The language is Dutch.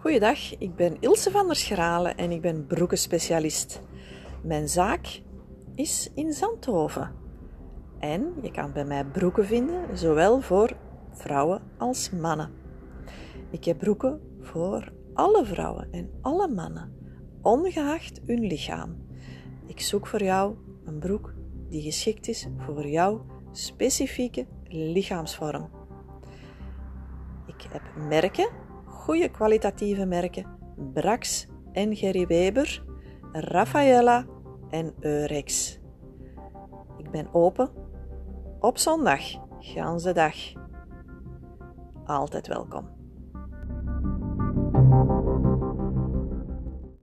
Goeiedag, ik ben Ilse van der Schralen en ik ben broekenspecialist. Mijn zaak is in Zandhoven. En je kan bij mij broeken vinden, zowel voor vrouwen als mannen. Ik heb broeken voor alle vrouwen en alle mannen, ongeacht hun lichaam. Ik zoek voor jou een broek die geschikt is voor jouw specifieke lichaamsvorm. Ik heb merken goede kwalitatieve merken Brax en Gerry Weber, Raffaella en Eurex. Ik ben open op zondag, ganse dag. Altijd welkom.